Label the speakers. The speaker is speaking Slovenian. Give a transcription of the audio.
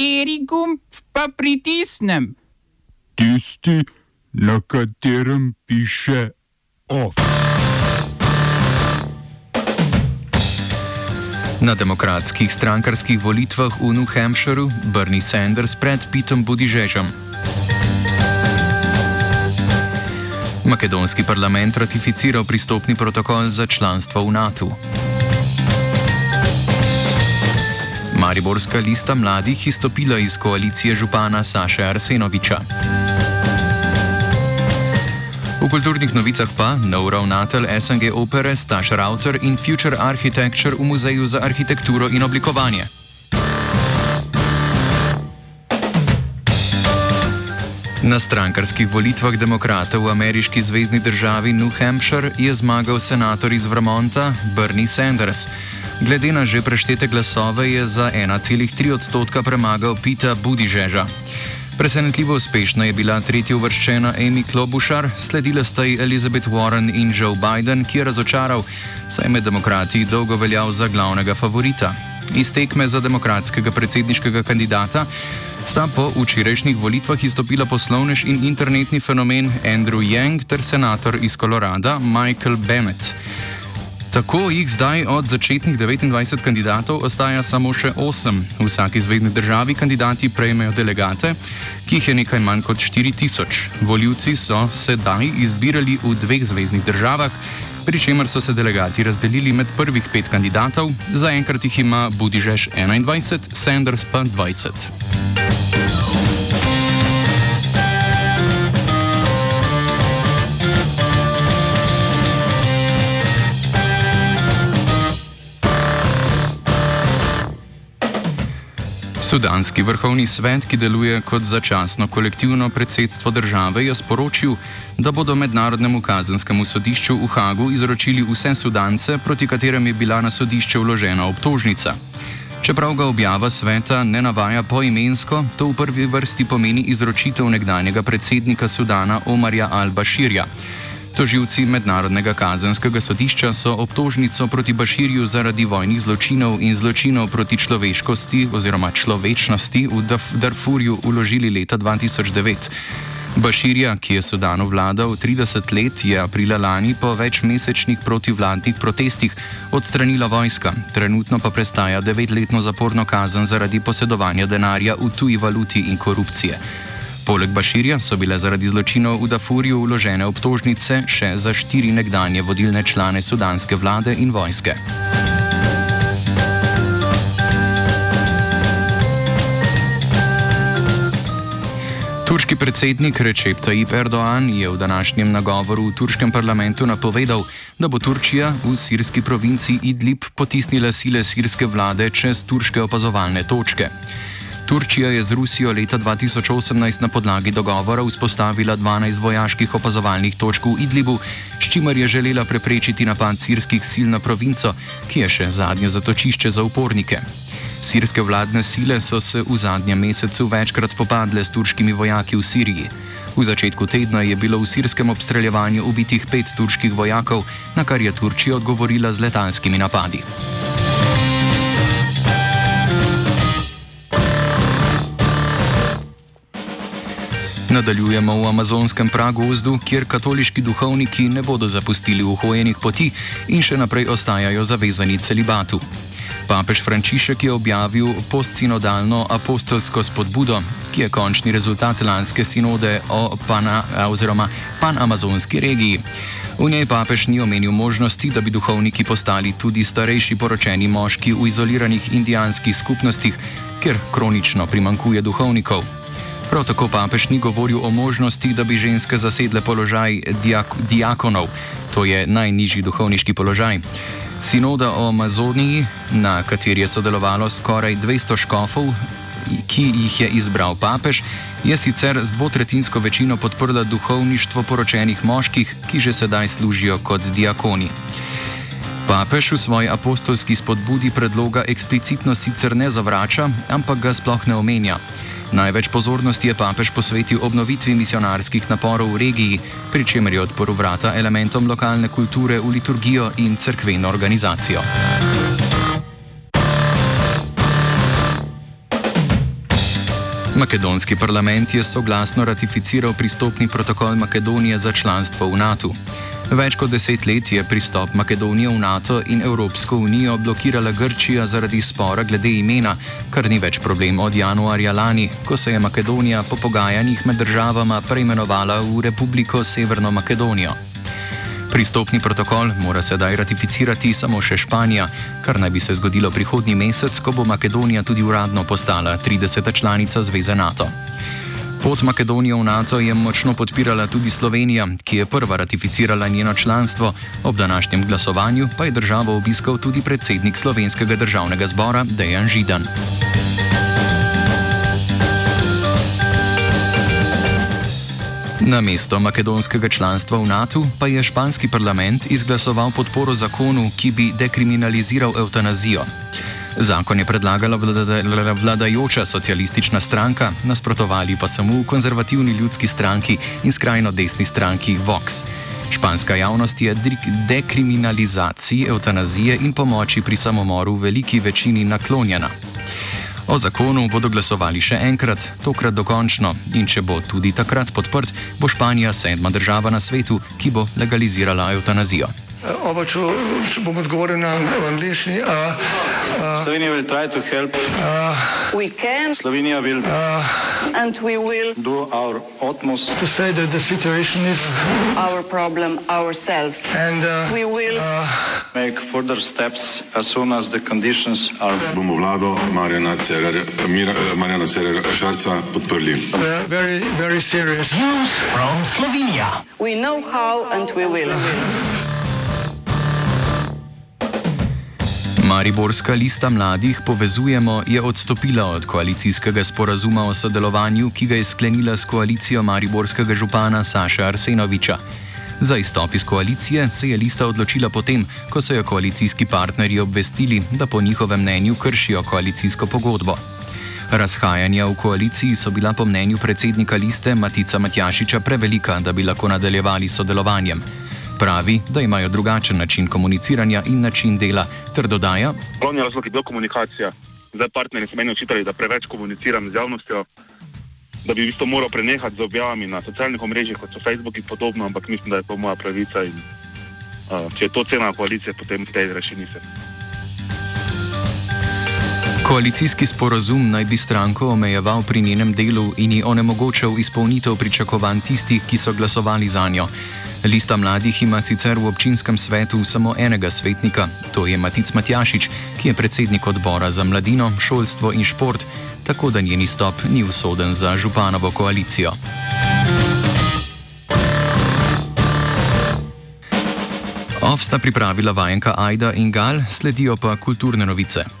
Speaker 1: Kateri gumb pa pritisnem?
Speaker 2: Tisti, na katerem piše OF.
Speaker 3: Na demokratskih strankarskih volitvah v New Hampshireu Bernie Sanders pred Pitom Budižežem. Makedonski parlament ratificiral pristopni protokol za članstvo v NATO. Mariborska lista mladih izstopila iz koalicije župana Saša Arsenoviča. V kulturnih novicah pa nov ravnatelj SNG opere Staš Rauter in Future Architecture v Muzeju za arhitekturo in oblikovanje. Na strankarskih volitvah demokratov v ameriški zvezdni državi New Hampshire je zmagal senator iz Vermonta Bernie Sanders. Glede na že preštete glasove je za 1,3 odstotka premagal Pita Budižeža. Presenetljivo uspešna je bila tretja uvrščena Amy Klobuchar, sledila sta ji Elizabeth Warren in Joe Biden, ki je razočaral, saj je med demokrati dolgo veljal za glavnega favorita. Iz tekme za demokratskega predsedniškega kandidata sta po včerajšnjih volitvah izstopila poslovnež in internetni fenomen Andrew Yang ter senator iz Kolorada Michael Bennett. Tako jih zdaj od začetnih 29 kandidatov ostaja samo še 8. V vsaki zvezdni državi kandidati prejmejo delegate, ki jih je nekaj manj kot 4000. Voljivci so sedaj izbirali v dveh zvezdnih državah, pri čemer so se delegati razdelili med prvih pet kandidatov, zaenkrat jih ima Budižeš 21, Sanders pa 20. Sudanski vrhovni svet, ki deluje kot začasno kolektivno predsedstvo države, je sporočil, da bodo mednarodnemu kazenskemu sodišču v Hagu izročili vse sudance, proti katerem je bila na sodišče vložena obtožnica. Čeprav ga objava sveta ne navaja poimensko, to v prvi vrsti pomeni izročitev nekdanjega predsednika Sudana Omarja Al-Bashirja. Toživci Mednarodnega kazenskega sodišča so obtožnico proti Baširju zaradi vojnih zločinov in zločinov proti človeškosti oziroma človečnosti v Darfurju uložili leta 2009. Baširja, ki je Sudanu vladal 30 let, je aprila lani po večmesečnih protivladnih protestih odstranila vojska, trenutno pa prestaja devetletno zaporno kazen zaradi posedovanja denarja v tuji valuti in korupcije. Poleg Baširja so bile zaradi zločinov v Dafurju uložene obtožnice še za štiri nekdanje vodilne člane sudanske vlade in vojske. Turški predsednik Recep Tayyip Erdoğan je v današnjem nagovoru v turškem parlamentu napovedal, da bo Turčija v sirski provinci Idlib potisnila sile sirske vlade čez turške opazovalne točke. Turčija je z Rusijo leta 2018 na podlagi dogovora vzpostavila 12 vojaških opazovalnih točk v Idlibu, s čimer je želela preprečiti napad sirskih sil na provinco, ki je še zadnje zatočišče za upornike. Sirske vladne sile so se v zadnjem mesecu večkrat spopadle s turškimi vojaki v Siriji. V začetku tedna je bilo v sirskem obstreljevanju ubitih pet turških vojakov, na kar je Turčija odgovorila z letalskimi napadi. Nadaljujemo v amazonskem pragozdu, kjer katoliški duhovniki ne bodo zapustili uhojenih poti in še naprej ostajajo zavezani celibatu. Papež Frančišek je objavil postsinodalno apostolsko spodbudo, ki je končni rezultat lanske sinode o pana, panamazonski regiji. V njej papež ni omenil možnosti, da bi duhovniki postali tudi starejši poročeni moški v izoliranih indijanskih skupnostih, ker kronično primankuje duhovnikov. Prav tako papež ni govoril o možnosti, da bi ženske zasedle položaj diak diakonov, to je najnižji duhovniški položaj. Sinoda o Amazoniji, na kateri je sodelovalo skoraj 200 škofov, ki jih je izbral papež, je sicer z dvotretinsko večino podprla duhovništvo poročenih moških, ki že sedaj služijo kot diakoni. Papež v svoji apostolski spodbudi predloga eksplicitno sicer ne zavrača, ampak ga sploh ne omenja. Največ pozornosti je papež posvetil obnovitvi misionarskih naporov v regiji, pri čemer je odprl vrata elementom lokalne kulture v liturgijo in crkveno organizacijo. Makedonski parlament je soglasno ratificiral pristopni protokol Makedonije za članstvo v NATO. Več kot deset let je pristop Makedonije v NATO in Evropsko unijo blokirala Grčija zaradi spora glede imena, kar ni več problem od januarja lani, ko se je Makedonija po pogajanjih med državama preimenovala v Republiko Severno Makedonijo. Pristopni protokol mora sedaj ratificirati samo še Španija, kar naj bi se zgodilo prihodnji mesec, ko bo Makedonija tudi uradno postala 30. članica Zveze NATO. Pot Makedonije v NATO je močno podpirala tudi Slovenija, ki je prva ratificirala njeno članstvo, ob današnjem glasovanju pa je državo obiskal tudi predsednik slovenskega državnega zbora Dejan Židan. Na mesto makedonskega članstva v NATO pa je španski parlament izglasoval podporo zakonu, ki bi dekriminaliziral eutanazijo. Zakon je predlagala vlada, vladajoča socialistična stranka, nasprotovali pa so mu konzervativni ljudski stranki in skrajno desni stranki Vox. Španska javnost je dekriminalizaciji eutanazije in pomoči pri samomoru v veliki večini naklonjena. O zakonu bodo glasovali še enkrat, tokrat dokončno, in če bo tudi takrat podprt, bo Španija sedma država na svetu, ki bo legalizirala eutanazijo.
Speaker 4: Oba, če bom odgovoril na angliški.
Speaker 5: Slovenija bo poskušala pomagati. Slovenija bo naredila naš utmost,
Speaker 4: da bo rekla, da je situacija
Speaker 5: naš problem, naš sebe. In bomo naredili nadaljnje korake, as soon as the conditions are.
Speaker 6: Bomo vlado Marjana Cererera Šarca podprli.
Speaker 4: Very, very serious.
Speaker 7: News from Slovenia.
Speaker 5: We know how and we will.
Speaker 3: Mariborska lista mladih Povezujemo je odstopila od koalicijskega sporazuma o sodelovanju, ki ga je sklenila s koalicijo mariborskega župana Saša Arsenoviča. Za izstop iz koalicije se je lista odločila potem, ko so jo koalicijski partnerji obvestili, da po njihovem mnenju kršijo koalicijsko pogodbo. Razhajanja v koaliciji so bila po mnenju predsednika liste Matica Matjašiča prevelika, da bi lahko nadaljevali sodelovanjem. Pravi, da imajo drugačen način komuniciranja in način dela, ter dodaja:
Speaker 8: Glavni razlog je bila komunikacija. Zdaj partnerji so meni očitali, da preveč komuniciram z javnostjo, da bi v bistvu moral prenehati z objavami na socialnih omrežjih, kot so Facebook in podobno, ampak mislim, da je to moja pravica in uh, če je to cena koalicije, potem v tej reši nisem.
Speaker 3: Koalicijski sporazum naj bi stranko omejeval pri njenem delu in ji onemogočal izpolnitev pričakovanj tistih, ki so glasovali za njo. Lista mladih ima sicer v občinskem svetu samo enega svetnika, to je Matic Matjašič, ki je predsednik odbora za mladino, šolstvo in šport, tako da njeni stop ni usoden za županovo koalicijo. Ovsta pripravila vajenka Aida in Gal, sledijo pa kulturne novice.